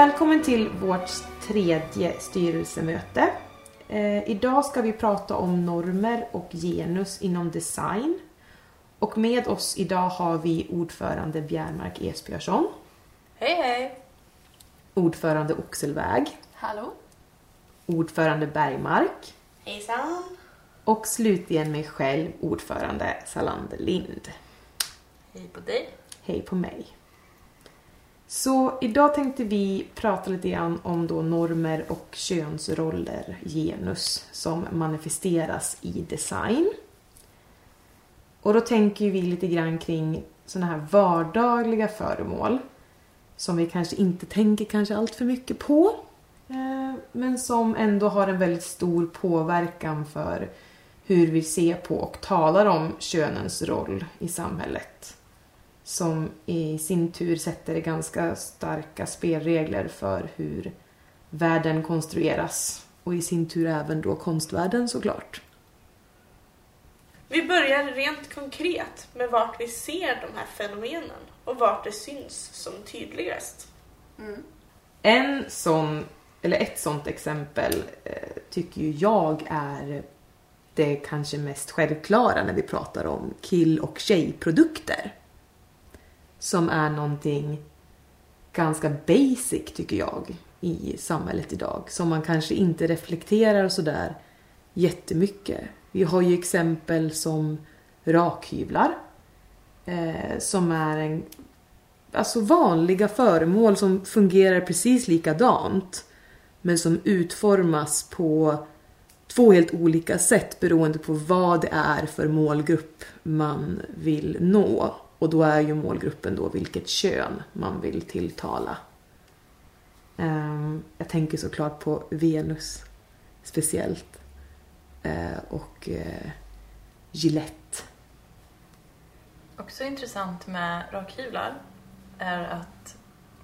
Välkommen till vårt tredje styrelsemöte. Eh, idag ska vi prata om normer och genus inom design. Och med oss idag har vi ordförande Bjärmark Esbjörnsson, Hej hej! ordförande Oxelväg, Hallå? ordförande Bergmark Hejsan! och slutligen mig själv, ordförande Salander Lind. Hej på dig! Hej på mig. Så idag tänkte vi prata lite grann om då normer och könsroller, genus, som manifesteras i design. Och då tänker vi lite grann kring sådana här vardagliga föremål som vi kanske inte tänker kanske allt för mycket på. Eh, men som ändå har en väldigt stor påverkan för hur vi ser på och talar om könens roll i samhället som i sin tur sätter ganska starka spelregler för hur världen konstrueras och i sin tur även då konstvärlden såklart. Vi börjar rent konkret med vart vi ser de här fenomenen och vart det syns som tydligast. En sån, eller ett sånt exempel eh, tycker ju jag är det kanske mest självklara när vi pratar om kill och tjejprodukter. Som är någonting ganska basic tycker jag i samhället idag. Som man kanske inte reflekterar sådär jättemycket. Vi har ju exempel som rakhyvlar. Eh, som är en alltså vanliga föremål som fungerar precis likadant. Men som utformas på två helt olika sätt beroende på vad det är för målgrupp man vill nå. Och då är ju målgruppen då vilket kön man vill tilltala. Ehm, jag tänker såklart på Venus speciellt. Eh, och eh, Gillette. Också intressant med rakhyvlar är att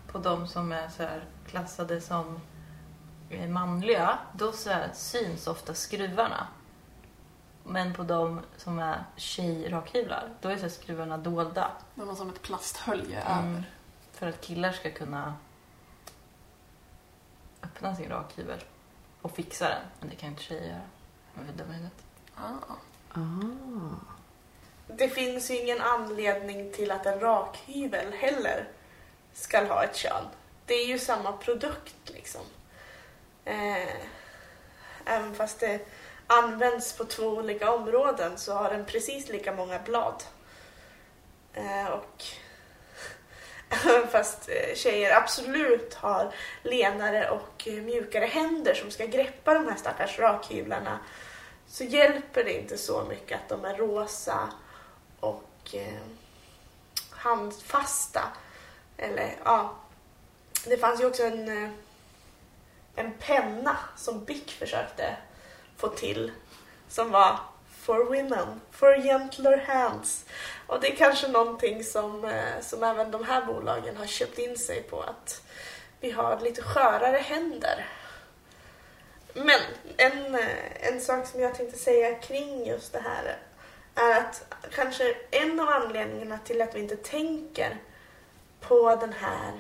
på de som är så här klassade som eh, manliga, då så här syns ofta skruvarna. Men på de som är tjejrakhyvlar, då är så skruvarna dolda. De har som ett plasthölje Mm. över. För att killar ska kunna öppna sin rakhyvel och fixa den. Men det kan inte tjejer göra. De är dumma i huvudet. Ah. Ah. Det finns ju ingen anledning till att en rakhyvel heller ska ha ett kön. Det är ju samma produkt liksom. Eh, även fast det används på två olika områden så har den precis lika många blad. Eh, och även fast eh, tjejer absolut har lenare och eh, mjukare händer som ska greppa de här stackars rakhyvlarna så hjälper det inte så mycket att de är rosa och eh, handfasta. Eller ja, det fanns ju också en, eh, en penna som Bick försökte få till som var for women, for gentler hands. Och det är kanske någonting som, eh, som även de här bolagen har köpt in sig på att vi har lite skörare händer. Men en, eh, en sak som jag tänkte säga kring just det här är att kanske en av anledningarna till att vi inte tänker på den här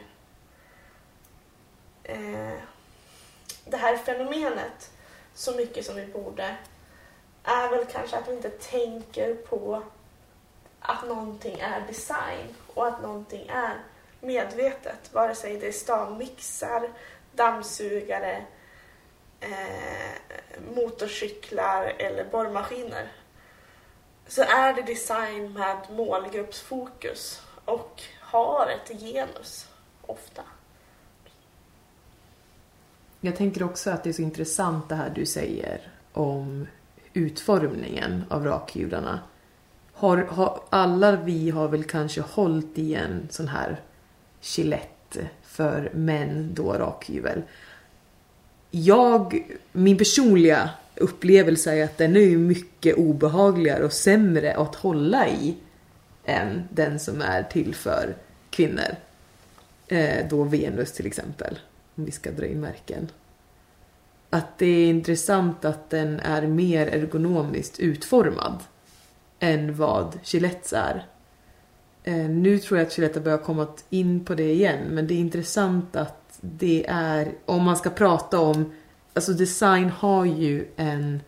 eh, det här fenomenet så mycket som vi borde är väl kanske att vi inte tänker på att någonting är design och att någonting är medvetet. Vare sig det är stavmixar, dammsugare, eh, motorcyklar eller borrmaskiner så är det design med målgruppsfokus och har ett genus ofta. Jag tänker också att det är så intressant det här du säger om utformningen av rakhyvlarna. Har, har, alla vi har väl kanske hållit i en sån här gillett för män då rakhyvel. Jag, min personliga upplevelse är att den är ju mycket obehagligare och sämre att hålla i än den som är till för kvinnor. Eh, då Venus till exempel, om vi ska dra in märken. Att det är intressant att den är mer ergonomiskt utformad än vad Gillettes är. Eh, nu tror jag att Gillette har börjat komma in på det igen, men det är intressant att det är, om man ska prata om, alltså design har ju en,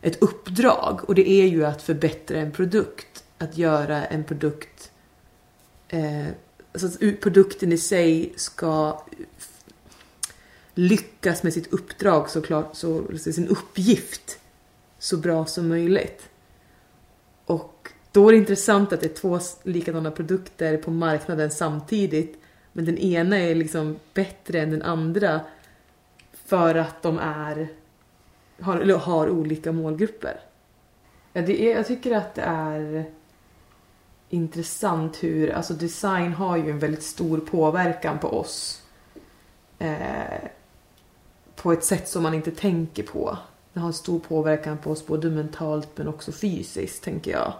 ett uppdrag och det är ju att förbättra en produkt, att göra en produkt, eh, alltså att produkten i sig ska lyckas med sitt uppdrag såklart, så, så sin uppgift så bra som möjligt. Och då är det intressant att det är två likadana produkter på marknaden samtidigt. Men den ena är liksom bättre än den andra för att de är, har, eller har olika målgrupper. Ja, det är, jag tycker att det är intressant hur, alltså design har ju en väldigt stor påverkan på oss. Eh, på ett sätt som man inte tänker på. Det har en stor påverkan på oss både mentalt men också fysiskt tänker jag.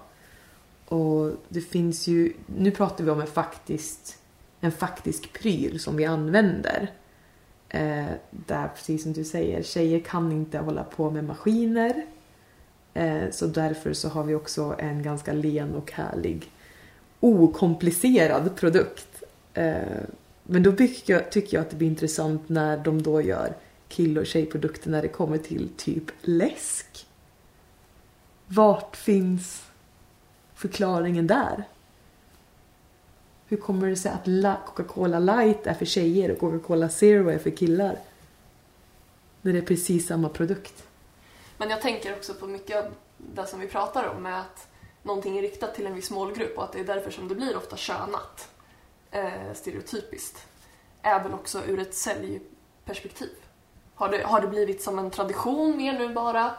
Och det finns ju, nu pratar vi om en faktiskt, en faktisk pryl som vi använder. Eh, där precis som du säger, tjejer kan inte hålla på med maskiner. Eh, så därför så har vi också en ganska len och härlig okomplicerad produkt. Eh, men då tycker jag, tycker jag att det blir intressant när de då gör kill och tjejprodukter när det kommer till typ läsk. Vart finns förklaringen där? Hur kommer det sig att Coca-Cola light är för tjejer och Coca-Cola zero är för killar? När det är precis samma produkt. Men jag tänker också på mycket av det som vi pratar om med att någonting är riktat till en viss målgrupp och att det är därför som det blir ofta könat. Eh, stereotypiskt. Även också ur ett säljperspektiv. Har det, har det blivit som en tradition mer nu bara?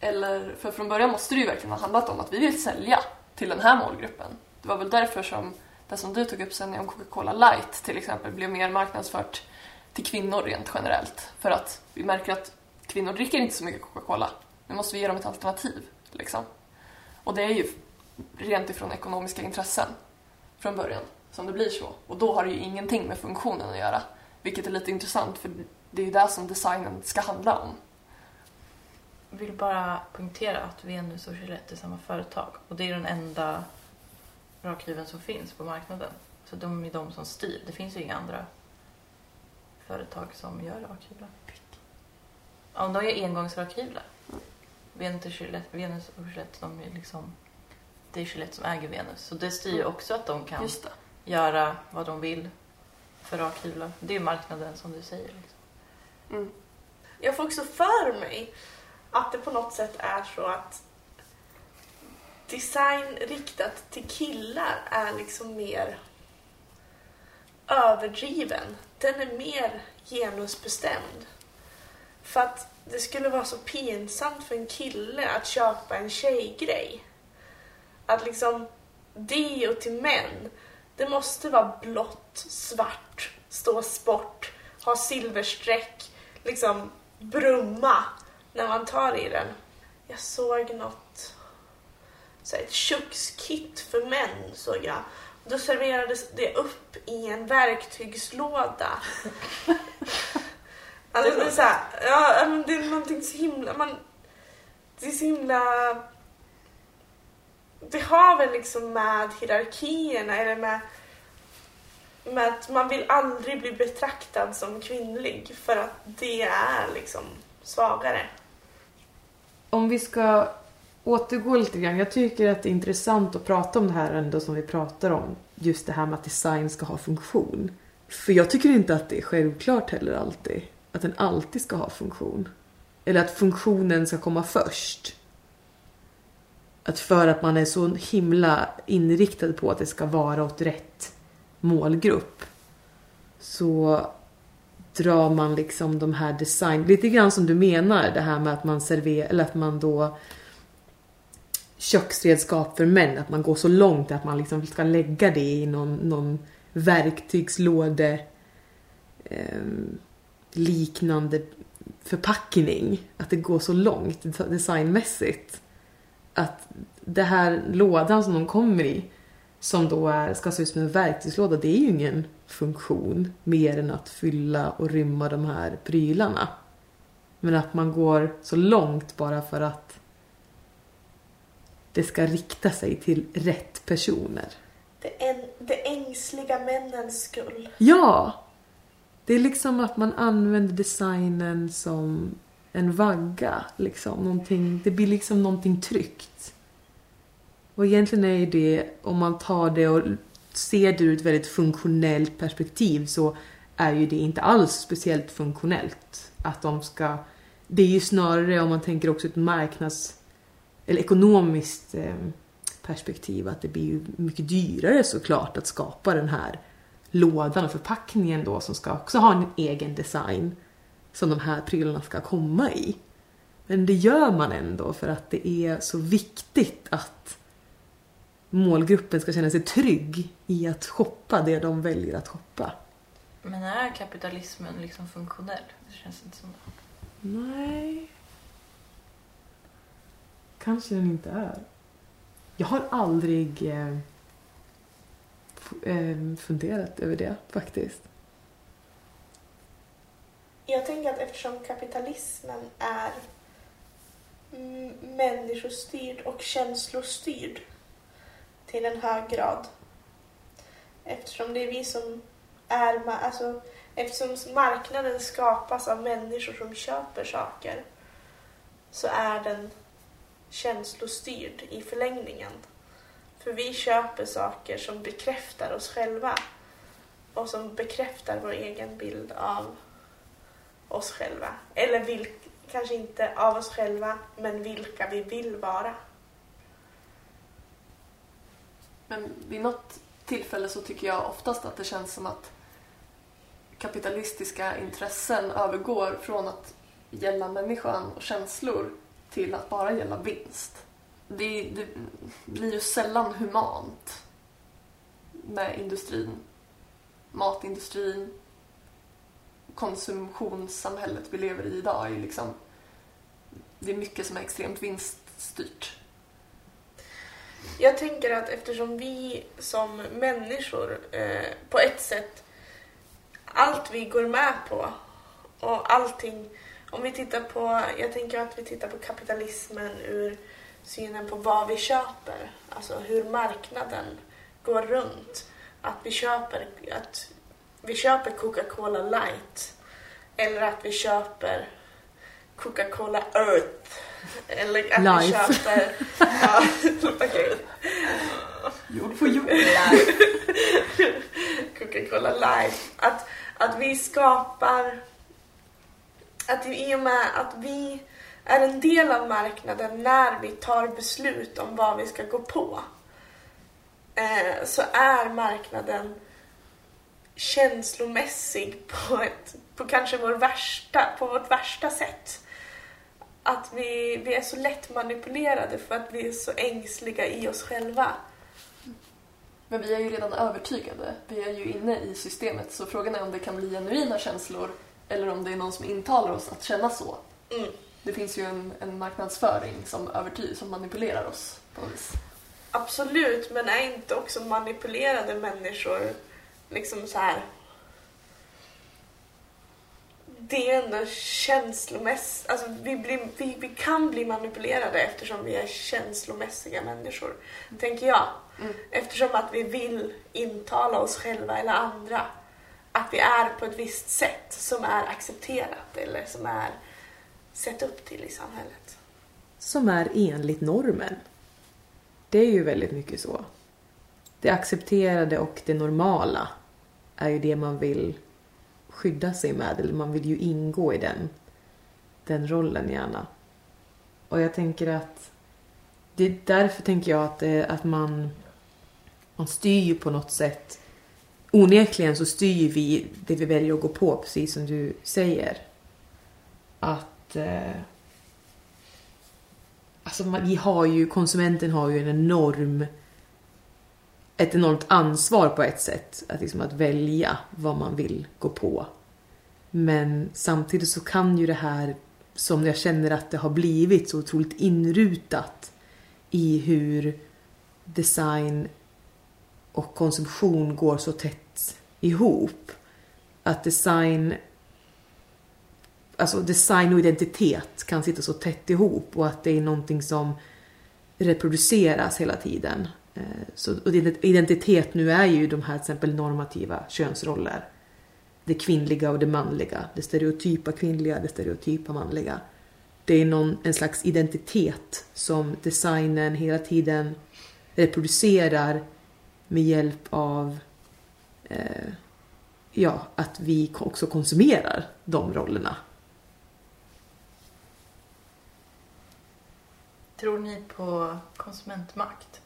Eller, för från början måste det ju verkligen ha handlat om att vi vill sälja till den här målgruppen. Det var väl därför som det som du tog upp sen om Coca-Cola light till exempel blev mer marknadsfört till kvinnor rent generellt. För att vi märker att kvinnor dricker inte så mycket Coca-Cola. Nu måste vi ge dem ett alternativ. Liksom. Och det är ju rent ifrån ekonomiska intressen från början som det blir så. Och då har det ju ingenting med funktionen att göra. Vilket är lite intressant för det är ju det som designen ska handla om. vill bara poängtera att Venus och Gillette är samma företag. Och det är den enda rakhyveln som finns på marknaden. Så de är de som styr. Det finns ju inga andra företag som gör rakhyvlar. Ja, de gör engångsrakhyvlar. Venus och Gillette, Venus och Gillette de är liksom... Det är Gillette som äger Venus. Så det styr ju Mm. också att de kan göra vad de vill för rakhyvlar. Det är marknaden som du säger. Liksom. Mm. Jag får också för mig att det på något sätt är så att design riktat till killar är liksom mer överdriven. Den är mer genusbestämd. För att det skulle vara så pinsamt för en kille att köpa en tjejgrej. Att liksom deo till män, det måste vara blått, svart, stå sport, ha silverstreck, liksom brumma när man tar i den. Jag såg något, så ett kökskit för män såg jag. Då serverades det upp i en verktygslåda. Alltså det är så här, ja men det är någonting så himla, man, det är så himla det har väl liksom med hierarkierna eller med, med att man vill aldrig bli betraktad som kvinnlig för att det är liksom svagare. Om vi ska återgå lite grann. Jag tycker att det är intressant att prata om det här ändå som vi pratar om. Just det här med att design ska ha funktion. För jag tycker inte att det är självklart heller alltid. Att den alltid ska ha funktion. Eller att funktionen ska komma först. Att för att man är så himla inriktad på att det ska vara åt rätt målgrupp. Så drar man liksom de här design... Lite grann som du menar, det här med att man serverar... Eller att man då... Köksredskap för män, att man går så långt att man liksom ska lägga det i någon, någon verktygslåde... Eh, liknande förpackning. Att det går så långt designmässigt. Att det här lådan som de kommer i, som då är, ska se ut som en verktygslåda, det är ju ingen funktion mer än att fylla och rymma de här prylarna. Men att man går så långt bara för att det ska rikta sig till rätt personer. Det, en, det ängsliga männens skull. Ja! Det är liksom att man använder designen som en vagga. Liksom. Någonting, det blir liksom någonting tryggt. Och egentligen är ju det, om man tar det och ser det ur ett väldigt funktionellt perspektiv så är ju det inte alls speciellt funktionellt. Att de ska... Det är ju snarare, om man tänker också ett marknads eller ekonomiskt eh, perspektiv, att det blir ju mycket dyrare såklart att skapa den här lådan och förpackningen då som ska också ha en egen design som de här prylarna ska komma i. Men det gör man ändå för att det är så viktigt att målgruppen ska känna sig trygg i att shoppa det de väljer att shoppa. Men är kapitalismen liksom funktionell? Det känns inte som det. Nej. Kanske den inte är. Jag har aldrig eh, eh, funderat över det faktiskt. Jag tänker att eftersom kapitalismen är människostyrd och känslostyrd till en hög grad. Eftersom det är vi som är, alltså eftersom marknaden skapas av människor som köper saker så är den känslostyrd i förlängningen. För vi köper saker som bekräftar oss själva och som bekräftar vår egen bild av oss själva. Eller vilk, kanske inte av oss själva, men vilka vi vill vara. Men vid något tillfälle så tycker jag oftast att det känns som att kapitalistiska intressen övergår från att gälla människan och känslor till att bara gälla vinst. Det, det blir ju sällan humant med industrin. Matindustrin, konsumtionssamhället vi lever i idag är liksom... Det är mycket som är extremt vinststyrt. Jag tänker att eftersom vi som människor eh, på ett sätt, allt vi går med på och allting, om vi tittar på, jag tänker att vi tittar på kapitalismen ur synen på vad vi köper, alltså hur marknaden går runt. Att vi köper, att vi köper Coca-Cola light eller att vi köper Coca-Cola Earth eller att vi Life. köper... Ja, okej. Jord för jord. Coca-Cola Life. Att, att vi skapar... Att i och med att vi är en del av marknaden när vi tar beslut om vad vi ska gå på eh, så är marknaden känslomässig på, ett, på kanske vår värsta, på vårt värsta sätt. Att vi, vi är så lätt manipulerade för att vi är så ängsliga i oss själva. Men vi är ju redan övertygade. Vi är ju inne i systemet så frågan är om det kan bli genuina känslor eller om det är någon som intalar oss att känna så. Mm. Det finns ju en, en marknadsföring som övertyg, som manipulerar oss på något vis. Absolut, men är inte också manipulerade människor liksom så här... Det är ändå känslomässigt... Alltså vi, blir, vi, vi kan bli manipulerade eftersom vi är känslomässiga människor, tänker jag. Mm. Eftersom att vi vill intala oss själva eller andra att vi är på ett visst sätt som är accepterat eller som är sett upp till i samhället. Som är enligt normen. Det är ju väldigt mycket så. Det accepterade och det normala är ju det man vill skydda sig med. Eller man vill ju ingå i den, den rollen gärna. Och jag tänker att det är därför tänker jag att, det, att man, man styr ju på något sätt. Onekligen så styr vi det vi väljer att gå på, precis som du säger. Att eh, Alltså man, vi har ju, konsumenten har ju en enorm ett enormt ansvar på ett sätt att, liksom att välja vad man vill gå på. Men samtidigt så kan ju det här, som jag känner att det har blivit så otroligt inrutat i hur design och konsumtion går så tätt ihop. Att design alltså design och identitet kan sitta så tätt ihop och att det är någonting som reproduceras hela tiden. Eh, så, och identitet nu är ju de här till exempel normativa könsroller. Det kvinnliga och det manliga. Det stereotypa kvinnliga, det stereotypa manliga. Det är någon, en slags identitet som designen hela tiden reproducerar med hjälp av eh, ja, att vi också konsumerar de rollerna. Tror ni på konsumentmakt?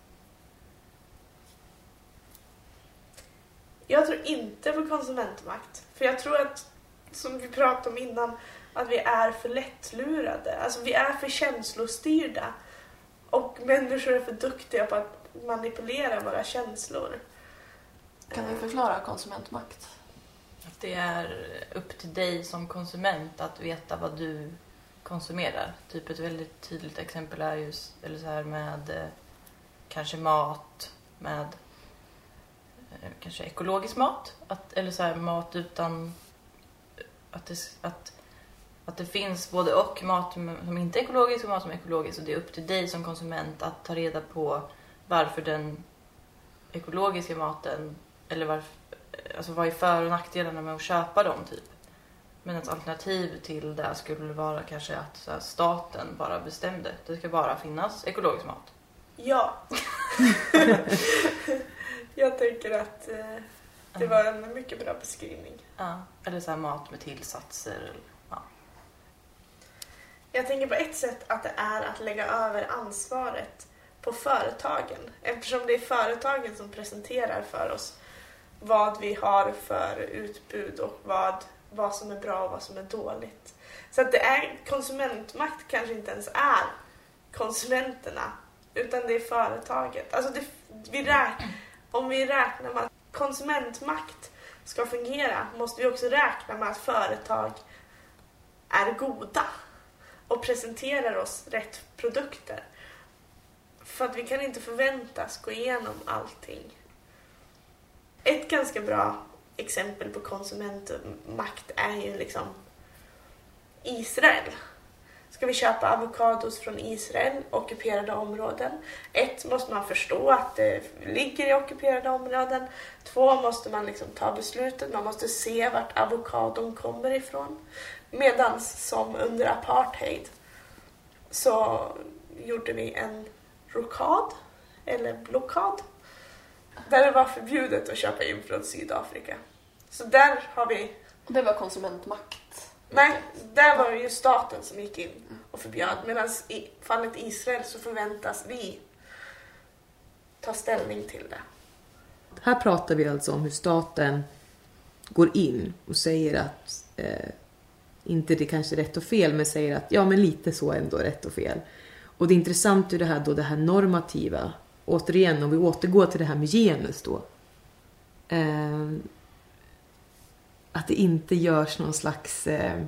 Jag tror inte på konsumentmakt. För jag tror att, som vi pratade om innan, att vi är för lättlurade. Alltså vi är för känslostyrda. Och människor är för duktiga på att manipulera våra känslor. Kan du förklara konsumentmakt? Att det är upp till dig som konsument att veta vad du konsumerar. Typ ett väldigt tydligt exempel är just eller så här med eh, kanske mat med kanske ekologisk mat. Att, eller så här mat utan att det, att, att det finns både och mat som inte är ekologisk och mat som är ekologisk. Och det är upp till dig som konsument att ta reda på varför den ekologiska maten eller varför, alltså vad är för och nackdelarna med att köpa dem typ. Men ett alternativ till det skulle vara kanske att här, staten bara bestämde. Det ska bara finnas ekologisk mat. Ja. jag tänker att eh, det var en mycket bra beskrivning. Ja. Eller så mat med tillsatser. Ja. Jag tänker på ett sätt att det är att lägga över ansvaret på företagen. Eftersom det är företagen som presenterar för oss vad vi har för utbud och vad, vad som är bra och vad som är dåligt. Så att det är konsumentmakt kanske inte ens är konsumenterna utan det är företaget. Alltså det, vi räk, om vi räknar med att konsumentmakt ska fungera måste vi också räkna med att företag är goda och presenterar oss rätt produkter. För att vi kan inte förväntas gå igenom allting. Ett ganska bra exempel på konsumentmakt är ju liksom Israel. Ska vi köpa avokados från Israel, ockuperade områden? Ett, måste man förstå att det ligger i ockuperade områden. Två, måste man liksom ta beslutet, man måste se vart avokadon kommer ifrån. Medan som under apartheid så gjorde vi en rokad, eller blockad, där det var förbjudet att köpa in från Sydafrika. Så där har vi Det var konsumentmakt. Nej, där var det ju staten som gick in och förbjöd. Medan i fallet Israel så förväntas vi ta ställning till det. Här pratar vi alltså om hur staten går in och säger att eh, inte det kanske är rätt och fel, men säger att ja, men lite så ändå rätt och fel. Och det är intressant hur det här då, det här normativa, återigen om vi återgår till det här med genus då. Eh, att det inte görs någon slags, eh,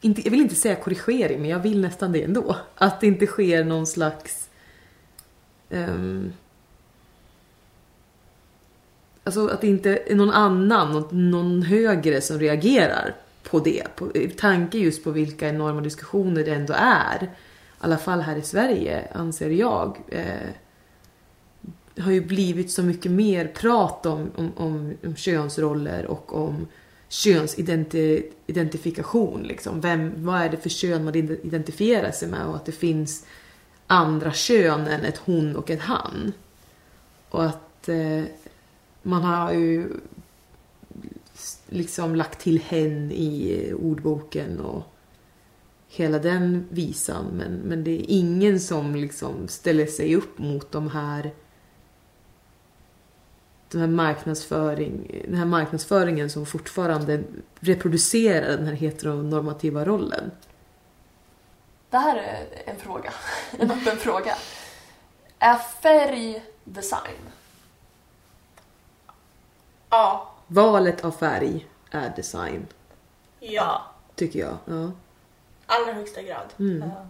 inte, jag vill inte säga korrigering, men jag vill nästan det ändå. Att det inte sker någon slags ehm, Alltså att det inte är någon annan, någon, någon högre som reagerar på det. På, tanke just på vilka enorma diskussioner det ändå är. I alla fall här i Sverige, anser jag. Eh, det har ju blivit så mycket mer prat om, om, om, om könsroller och om könsidentifikation. Liksom. Vem, vad är det för kön man identifierar sig med och att det finns andra kön än ett hon och ett han. Och att eh, man har ju liksom lagt till hen i ordboken och hela den visan. Men, men det är ingen som liksom ställer sig upp mot de här den här, marknadsföring, den här marknadsföringen som fortfarande reproducerar den här heteronormativa rollen. Det här är en fråga. En öppen fråga. Är färg design? Ja, Valet av färg är design, ja. tycker jag. Ja. Allra högsta grad. Mm. Ja.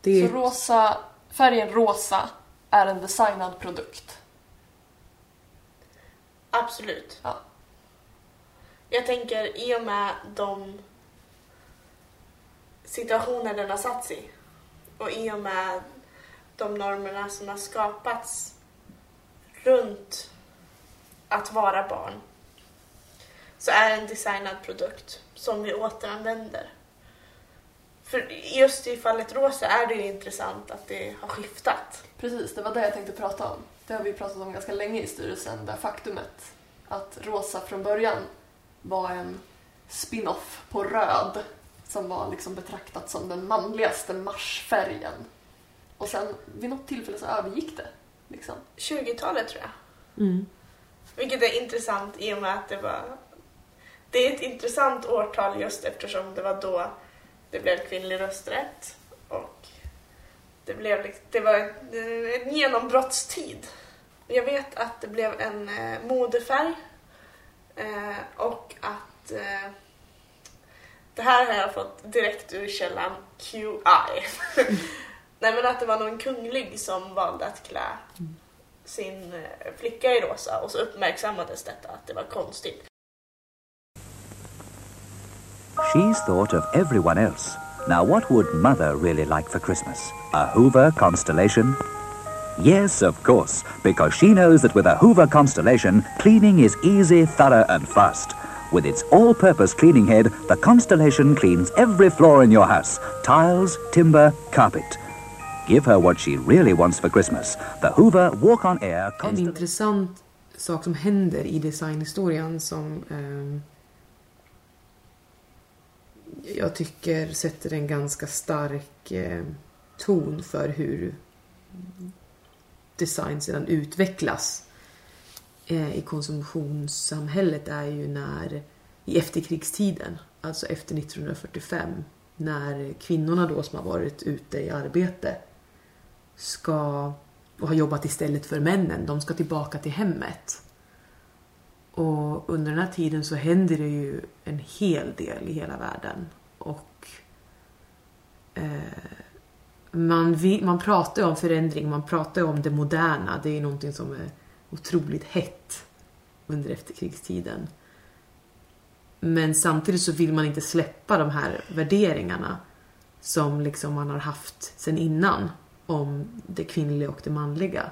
Det Så rosa, färgen rosa är en designad produkt. Absolut. Ja. Jag tänker i och med de situationer den har satts i och i och med de normerna som har skapats runt att vara barn så är en designad produkt som vi återanvänder. För just i fallet rosa är det ju intressant att det har skiftat. Precis, det var det jag tänkte prata om. Det har vi pratat om ganska länge i styrelsen, det faktumet att rosa från början var en spin-off på röd som var liksom betraktat som den manligaste marschfärgen. Och sen vid något tillfälle så övergick det. Liksom. 20-talet tror jag. Mm. Vilket är intressant i och med att det var... Det är ett intressant årtal just eftersom det var då det blev kvinnlig rösträtt och det, blev, det var en, en genombrottstid. Jag vet att det blev en eh, modefärg eh, och att eh, det här har jag fått direkt ur källan QI. Nej men att det var någon kunglig som valde att klä sin eh, flicka i rosa och så uppmärksammades detta att det var konstigt. She's thought of everyone else. Now, what would Mother really like for Christmas? A Hoover constellation? Yes, of course, because she knows that with a Hoover constellation, cleaning is easy, thorough, and fast. With its all purpose cleaning head, the constellation cleans every floor in your house tiles, timber, carpet. Give her what she really wants for Christmas the Hoover Walk on Air En intressant sak som händer i designhistorien som ehm, jag tycker sätter en ganska stark eh, ton för hur design sedan utvecklas eh, i konsumtionssamhället är ju när i efterkrigstiden, alltså efter 1945, när kvinnorna då som har varit ute i arbete ska och har jobbat istället för männen. De ska tillbaka till hemmet. Och under den här tiden så händer det ju en hel del i hela världen. Och eh, man, vill, man pratar ju om förändring, man pratar ju om det moderna. Det är ju någonting som är otroligt hett under efterkrigstiden. Men samtidigt så vill man inte släppa de här värderingarna som liksom man har haft sen innan om det kvinnliga och det manliga.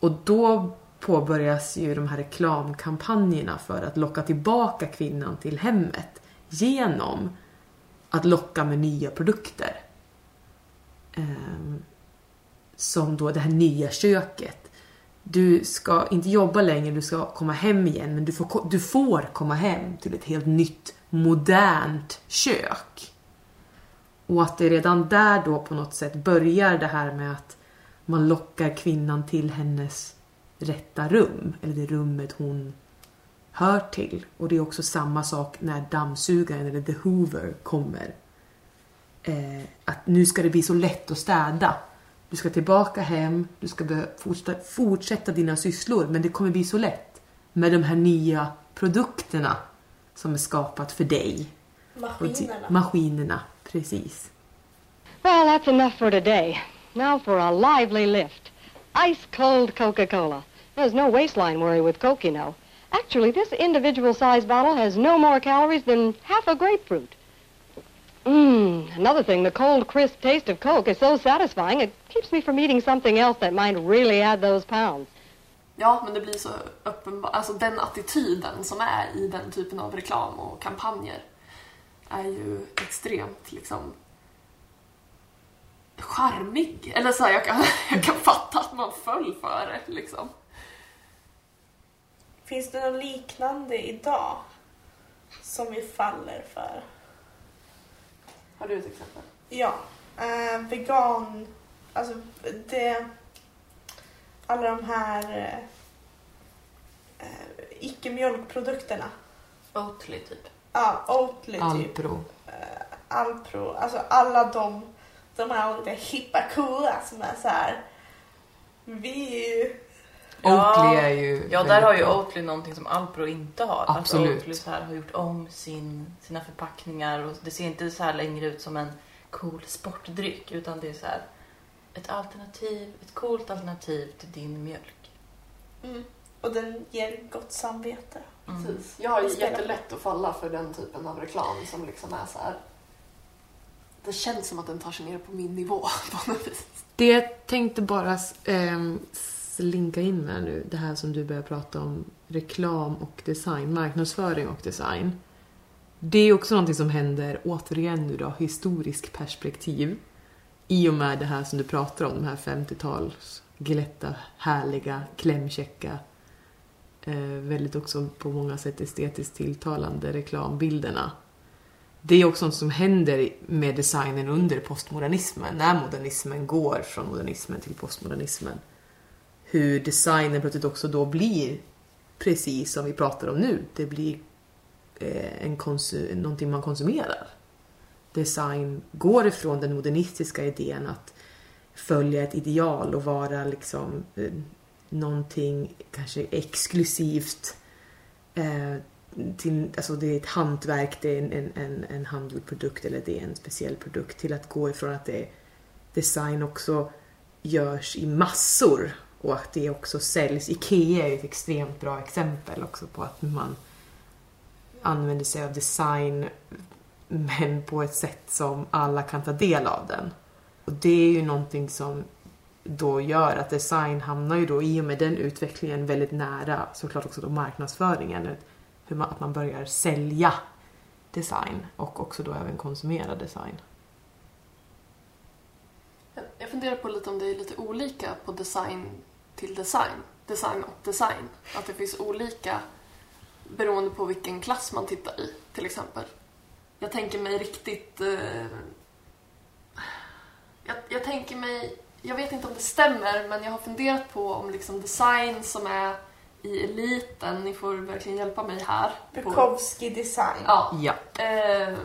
Och då påbörjas ju de här reklamkampanjerna för att locka tillbaka kvinnan till hemmet genom att locka med nya produkter eh, som då det här nya köket. Du ska inte jobba längre, du ska komma hem igen men du får, du får komma hem till ett helt nytt modernt kök. Och att det redan där då på något sätt börjar det här med att man lockar kvinnan till hennes rätta rum, eller det rummet hon hör till. Och det är också samma sak när dammsugaren eller the hoover kommer. Eh, att nu ska det bli så lätt att städa. Du ska tillbaka hem, du ska fortsätta, fortsätta dina sysslor men det kommer bli så lätt med de här nya produkterna som är skapat för dig. Maskinerna. Maskinerna, precis. Well, that's enough for today. Now for a lively lift. Ice cold Coca Cola. There's no waistline worry with Coke, you know. Actually, this individual size bottle has no more calories than half a grapefruit. Mmm, another thing, the cold, crisp taste of Coke is so satisfying it keeps me from eating something else that might really add those pounds. Ja, men det blir så uppenbart. Alltså den attityden som är i den typen av reklam och kampanjer är ju extremt liksom charmig. Eller så här, jag, kan, jag kan fatta att man föll för det liksom. Finns det något liknande idag som vi faller för? Har du ett exempel? Ja, eh, vegan, alltså det, alla de här eh, eh, icke-mjölkprodukterna. Oatly typ. Ja, Oatly typ, Alpro. Alpro, alltså alla de, de här lite hippa coola som är så här. Vi är ju, Oatly är ju Ja, där har ju bra. Oatly någonting som Alpro inte har. Absolut. Att Oatly så här har gjort om sin, sina förpackningar och det ser inte så här längre ut som en cool sportdryck utan det är så här ett alternativ, ett coolt alternativ till din mjölk. mm, och den ger gott samvete. Mm. Precis. Jag har ju jättelätt att falla för den typen av reklam som liksom är så här det känns som att den tar sig ner på min nivå på något vis. Det jag tänkte bara linka in med nu, det här som du börjar prata om, reklam och design, marknadsföring och design. Det är också någonting som händer, återigen nu då, historiskt perspektiv. I och med det här som du pratar om, de här 50-tals glätta, härliga, klämkäcka, eh, väldigt också på många sätt estetiskt tilltalande reklambilderna. Det är också något som händer med designen under postmodernismen, när modernismen går från modernismen till postmodernismen. Hur designen plötsligt också då blir precis som vi pratar om nu. Det blir eh, en konsu- någonting man konsumerar. Design går ifrån den modernistiska idén att följa ett ideal och vara liksom eh, någonting kanske exklusivt. Eh, till, alltså det är ett hantverk, det är en, en, en handgjord produkt eller det är en speciell produkt till att gå ifrån att det design också görs i massor och att det också säljs. IKEA är ett extremt bra exempel också på att man använder sig av design men på ett sätt som alla kan ta del av den. Och det är ju någonting som då gör att design hamnar ju då i och med den utvecklingen väldigt nära såklart också då marknadsföringen. Hur man, att man börjar sälja design och också då även konsumera design. Jag funderar på lite om det är lite olika på design till design. Design och design. Att det finns olika beroende på vilken klass man tittar i, till exempel. Jag tänker mig riktigt... Eh, jag, jag, tänker mig... Jag vet inte om det stämmer, men jag har funderat på om liksom design som är i eliten, ni får verkligen hjälpa mig här. Bukowski design. Ja. ja. Eh,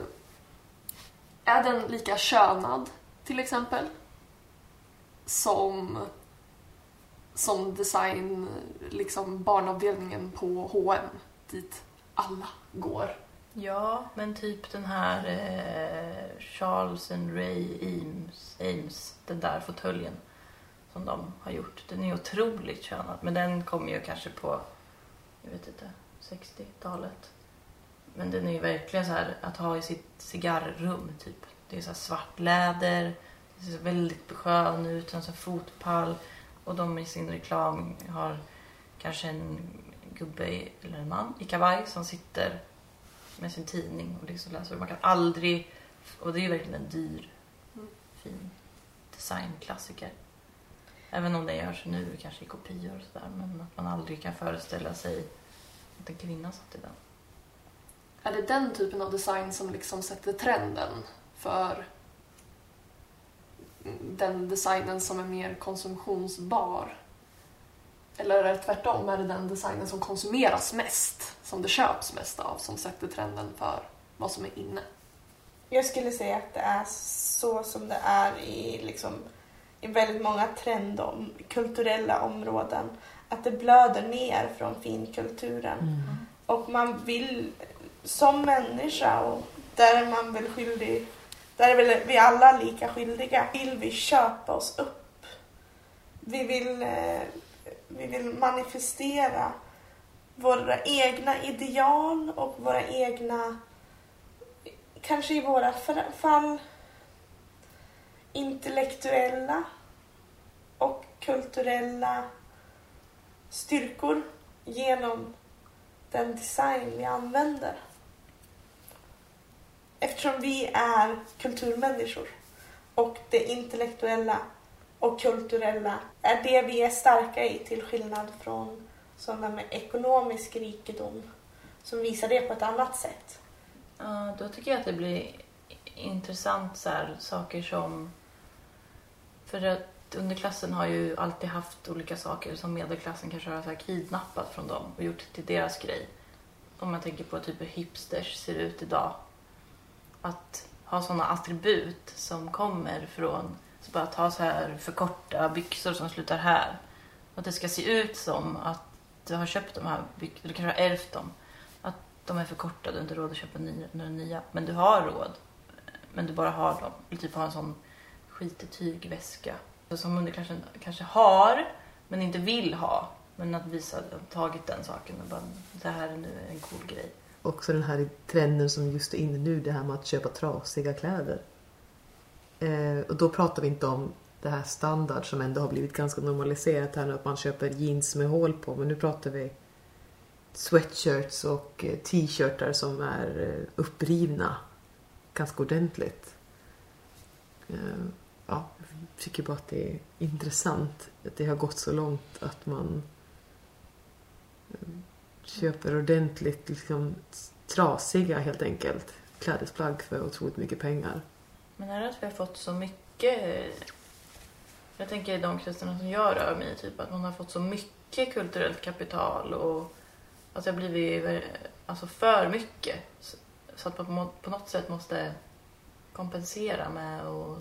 är den lika könad, till exempel? Som som design, liksom barnavdelningen på H&M dit alla går. Ja, men typ den här eh, Charles and Ray Ames, Ames, den där fåtöljen som de har gjort. Den är otroligt könad, men den kommer ju kanske på, jag vet inte, 60-talet. Men den är ju verkligen så här att ha i sitt cigarrrum, typ. Det är så här svart läder, det ser väldigt skön ut, en sån fotpall. Och de i sin reklam har kanske en gubbe eller en man i kavaj som sitter med sin tidning och liksom läser. Man kan aldrig... Och det är ju verkligen en dyr, Mm. fin designklassiker. Även om det görs nu kanske i kopior och sådär. Men att man aldrig kan föreställa sig att en kvinna satt i den. Är det den typen av design som liksom sätter trenden för den designen som är mer konsumtionsbar? Eller är det tvärtom? Är det den designen som konsumeras mest, som det köps mest av, som sätter trenden för vad som är inne? Jag skulle säga att det är så som det är i, liksom, i väldigt många trendom, kulturella områden. Att det blöder ner från finkulturen. Mm. Och man vill, som människa, och där är man väl skyldig, där är väl vi alla lika skyldiga, vill vi köpa oss upp. Vi vill, eh, vi vill manifestera våra egna ideal och våra egna, kanske i våra fall, intellektuella och kulturella styrkor genom den design vi använder. Eftersom vi är kulturmänniskor och det intellektuella och kulturella är det vi är starka i till skillnad från sådana med ekonomisk rikedom som visar det på ett annat sätt. Ja, då tycker jag att det blir intressant så här, saker som... För att underklassen har ju alltid haft olika saker som medelklassen kanske har så här kidnappat från dem och gjort till deras grej. Om man tänker på typ hur hipsters ser ut idag. Att ha sådana attribut som kommer från... Så bara att ha så här för korta byxor som slutar här. Och att det ska se ut som att du har köpt de här byxorna, eller kanske har ärvt dem Att de är för korta, du har inte råd att köpa nya, några nya. Men du har råd. Men du bara har dem. Eller typ har en sån skitig tygväska. Som du kanske har, men inte vill ha. Men att visa att du har tagit den saken och bara, det här är nu en cool grej. Också den här trenden som just är inne nu, det här med att köpa trasiga kläder. Eh, och då pratar vi inte om det här standard som ändå har blivit ganska normaliserat här nu att man köper jeans med hål på. Men nu pratar vi sweatshirts och eh, t-shirtar som är eh, upprivna ganska ordentligt. Eh, ja, jag tycker bara att det är intressant att det har gått så långt att man eh, köper ordentligt liksom trasiga helt enkelt klädesplagg för otroligt mycket pengar. Men är det att vi har fått så mycket... Jag tänker i de kretsarna som jag rör mig i, typ att man har fått så mycket kulturellt kapital och att det har blivit alltså, för mycket. Så- att man på- på något sätt måste kompensera med att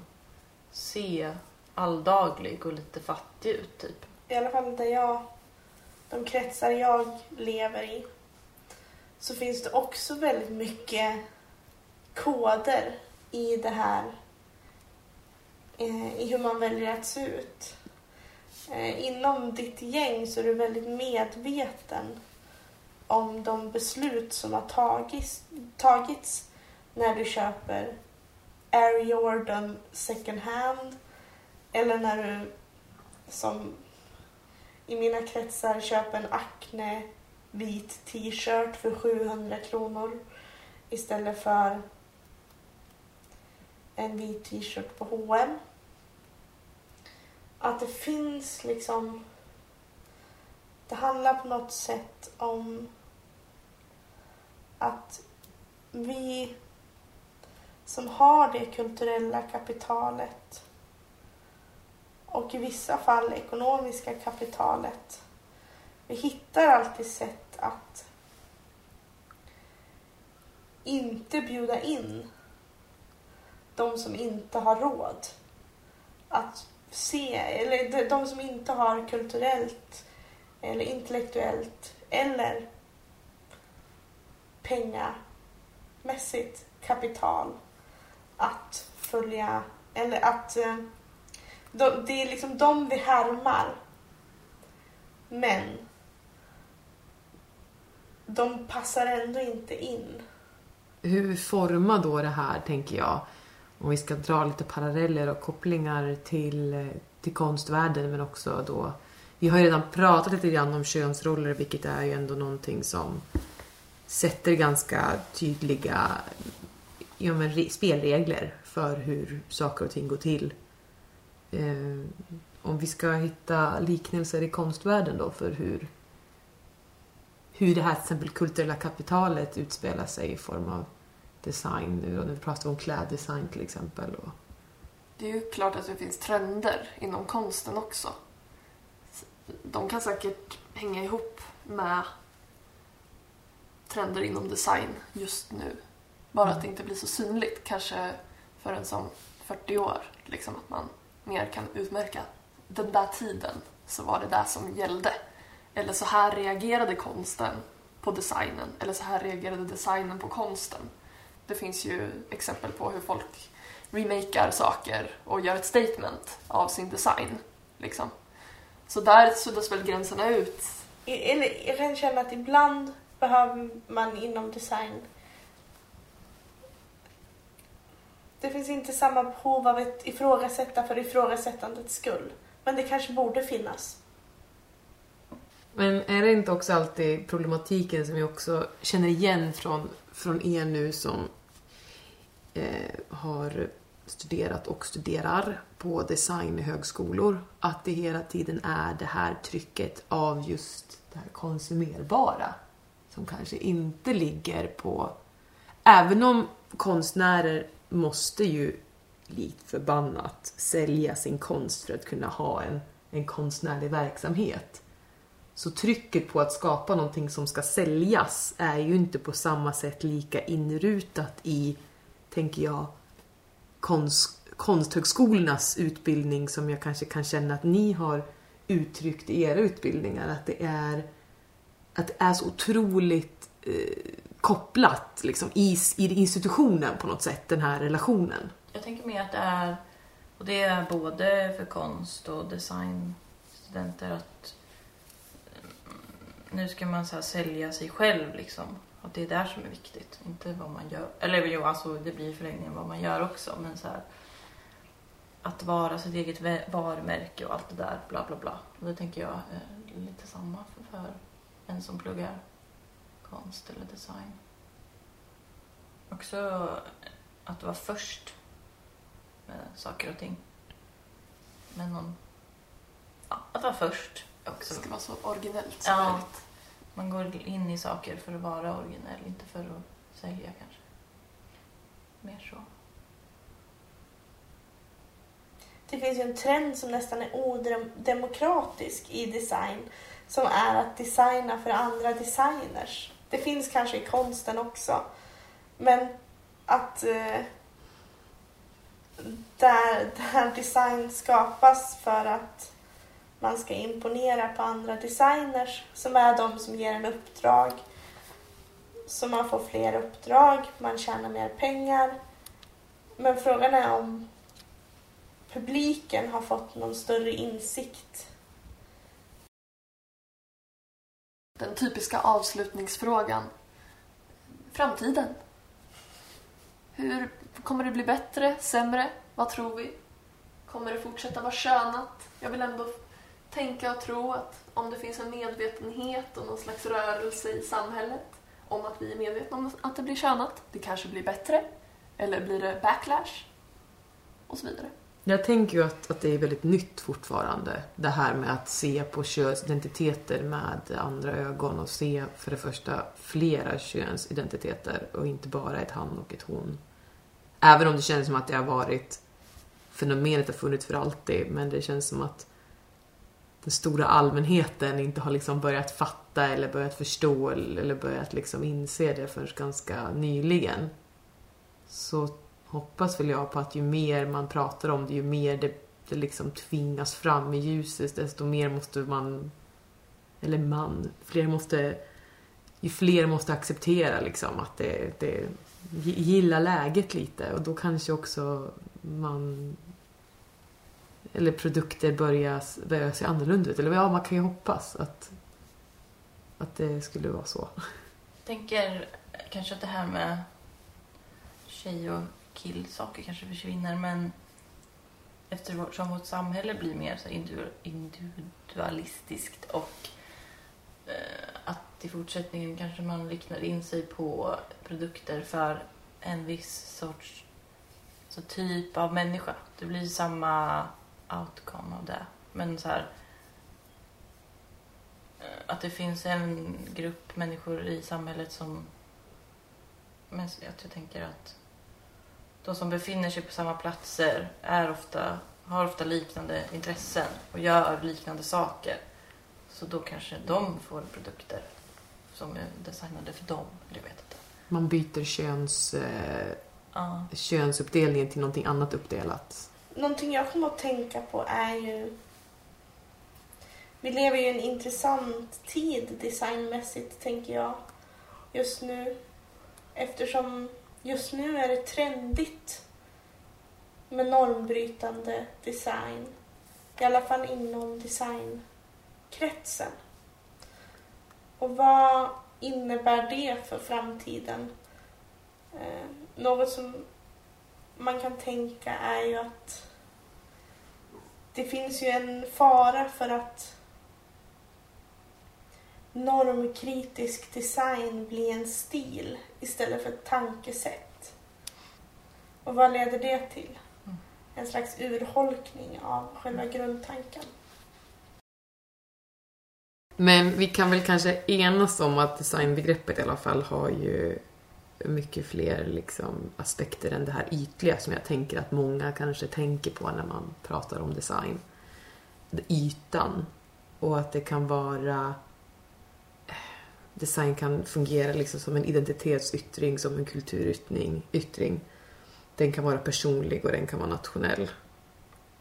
se alldaglig och lite fattig ut, typ. I alla fall där jag, de kretsar jag lever i, så finns det också väldigt mycket koder i det här, eh, i hur man väljer att se ut. Eh, inom ditt gäng så är du väldigt medveten om de beslut som har tagits, tagits när du köper Air Jordan second hand eller när du som i mina kretsar köpa en Acne vit t-shirt för 700 kronor istället för en vit t-shirt på H&M. Att det finns liksom... Det handlar på något sätt om att vi som har det kulturella kapitalet och i vissa fall ekonomiska kapitalet. Vi hittar alltid sätt att inte bjuda in de som inte har råd att se, eller de- de som inte har kulturellt eller intellektuellt eller pengamässigt kapital att följa eller att eh, de, det är liksom de vi härmar. Men de passar ändå inte in. Hur formar då det här, tänker jag, om vi ska dra lite paralleller och kopplingar till, till konstvärlden men också då vi har ju redan pratat lite grann om könsroller vilket är ju ändå någonting som sätter ganska tydliga ja, men, spelregler för hur saker och ting går till. Eh, om vi ska hitta liknelser i konstvärlden då för hur, hur det här till exempel kulturella kapitalet utspelar sig i form av design. Nu, nu pratar vi om kläddesign till exempel. Och, Det är ju klart att det finns trender inom konsten också. De kan säkert hänga ihop med trender inom design just nu. Bara att det inte blir så synligt, kanske för en som 40 år. Liksom att man mer kan utmärka den där tiden så var det där som gällde. Eller så här reagerade konsten på designen. Eller så här reagerade designen på konsten. Det finns ju exempel på hur folk remakar saker och gör ett statement av sin design. Liksom. Så där suddas väl gränserna ut. Eller jag kan känna att ibland behöver man inom design det finns inte samma behov av ett ifrågasätta för ifrågasättandets skull. Men det kanske borde finnas. Men är det inte också alltid problematiken som jag också känner igen från, från er nu som eh, har studerat och studerar på designhögskolor? Att det hela tiden är det här trycket av just det här konsumerbara som kanske inte ligger på... Även om konstnärer måste ju likt förbannat sälja sin konst för att kunna ha en, en konstnärlig verksamhet. Så trycket på att skapa någonting som ska säljas är ju inte på samma sätt lika inrutat i, tänker jag, konst, konsthögskolornas utbildning som jag kanske kan känna att ni har uttryckt i era utbildningar. Att det är, att det är så otroligt eh, kopplat liksom, i, i institutionen på något sätt, den här relationen. Jag tänker mer att det är, och det är både för konst och designstudenter att nu ska man så här sälja sig själv liksom. Att det är där som är viktigt, inte vad man gör. Eller jo, alltså det blir i förlängningen vad man gör också, men så här. att vara sitt eget varumärke och allt det där, bla bla bla. Och det tänker jag är lite samma för, för en som pluggar konst eller design. Också att vara först med saker och ting. Med någon... Ja, att vara först är Det också. ska vara så originellt som Ja. möjligt. Man går in i saker för att vara originell, inte för att sälja kanske. Mer så. Det finns ju en trend som nästan är odemokratisk i design som är att designa för andra designers. Det finns kanske i konsten också. Men att eh, där, där design skapas för att man ska imponera på andra designers som är de som ger en uppdrag. Så man får fler uppdrag, man tjänar mer pengar. Men frågan är om publiken har fått någon större insikt. Den typiska avslutningsfrågan. Framtiden. Hur kommer det bli bättre, sämre? Vad tror vi? Kommer det fortsätta vara könat? Jag vill ändå tänka och tro att om det finns en medvetenhet och någon slags rörelse i samhället om att vi är medvetna om att det blir könat, det kanske blir bättre. Eller blir det backlash? Och så vidare. Jag tänker ju att, att det är väldigt nytt fortfarande. Det här med att se på könsidentiteter med andra ögon och se för det första flera könsidentiteter och inte bara ett han och ett hon. Även om det känns som att det har varit fenomenet har funnits för alltid men det känns som att den stora allmänheten inte har liksom börjat fatta eller börjat förstå eller börjat liksom inse det förrän ganska nyligen. Så hoppas väl jag på att ju mer man pratar om det, ju mer det, det liksom tvingas fram i ljuset, desto mer måste man, eller man, fler måste, ju fler måste acceptera liksom att det, det gilla läget lite och då kanske också man eller produkter börjar, börjar se annorlunda ut. Eller ja, man kan ju hoppas att, att det skulle vara så. tänker kanske att det här med tjej och killsaker kanske försvinner men eftersom vårt samhälle blir mer så individualistiskt och eh, att i fortsättningen kanske man riktar in sig på produkter för en viss sorts så typ av människa. Det blir samma outcome av det. Men så här eh, att det finns en grupp människor i samhället som men jag, jag tänker att de som befinner sig på samma platser är ofta, har ofta liknande intressen och gör liknande saker. Så då kanske de får produkter som är designade för dem. eller Jag vet inte. Man byter köns, eh, Ja. könsuppdelningen till någonting annat uppdelat. Någonting jag kommer att tänka på är ju... Vi lever ju i en intressant tid designmässigt, tänker jag, just nu. Eftersom just nu är det trendigt med normbrytande design. I alla fall inom designkretsen. Och vad innebär det för framtiden? Eh, något som man kan tänka är ju att det finns ju en fara för att normkritisk design blir en stil istället för ett tankesätt. Och vad leder det till? Mm. En slags urholkning av själva grundtanken. Men vi kan väl kanske enas om att designbegreppet i alla fall har ju mycket fler liksom aspekter än det här ytliga som jag tänker att många kanske tänker på när man pratar om design. Ytan. Och att det kan vara... Design kan fungera liksom som en identitetsyttring, som en kulturyttring. Yttring. Den kan vara personlig och den kan vara nationell.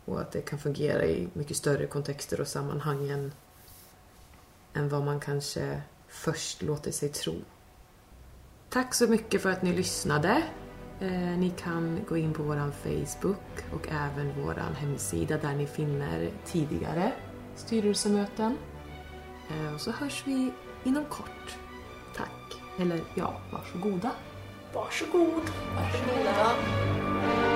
Och att det kan fungera i mycket större kontexter och sammanhang än, än vad man kanske först låter sig tro. Tack så mycket för att ni lyssnade. Eh, ni kan gå in på vår Facebook och även vår hemsida där ni finner tidigare styrelsemöten. Eh, och så hörs vi inom kort. Tack. Eller ja, varsågoda. Varsågod! Varsågoda.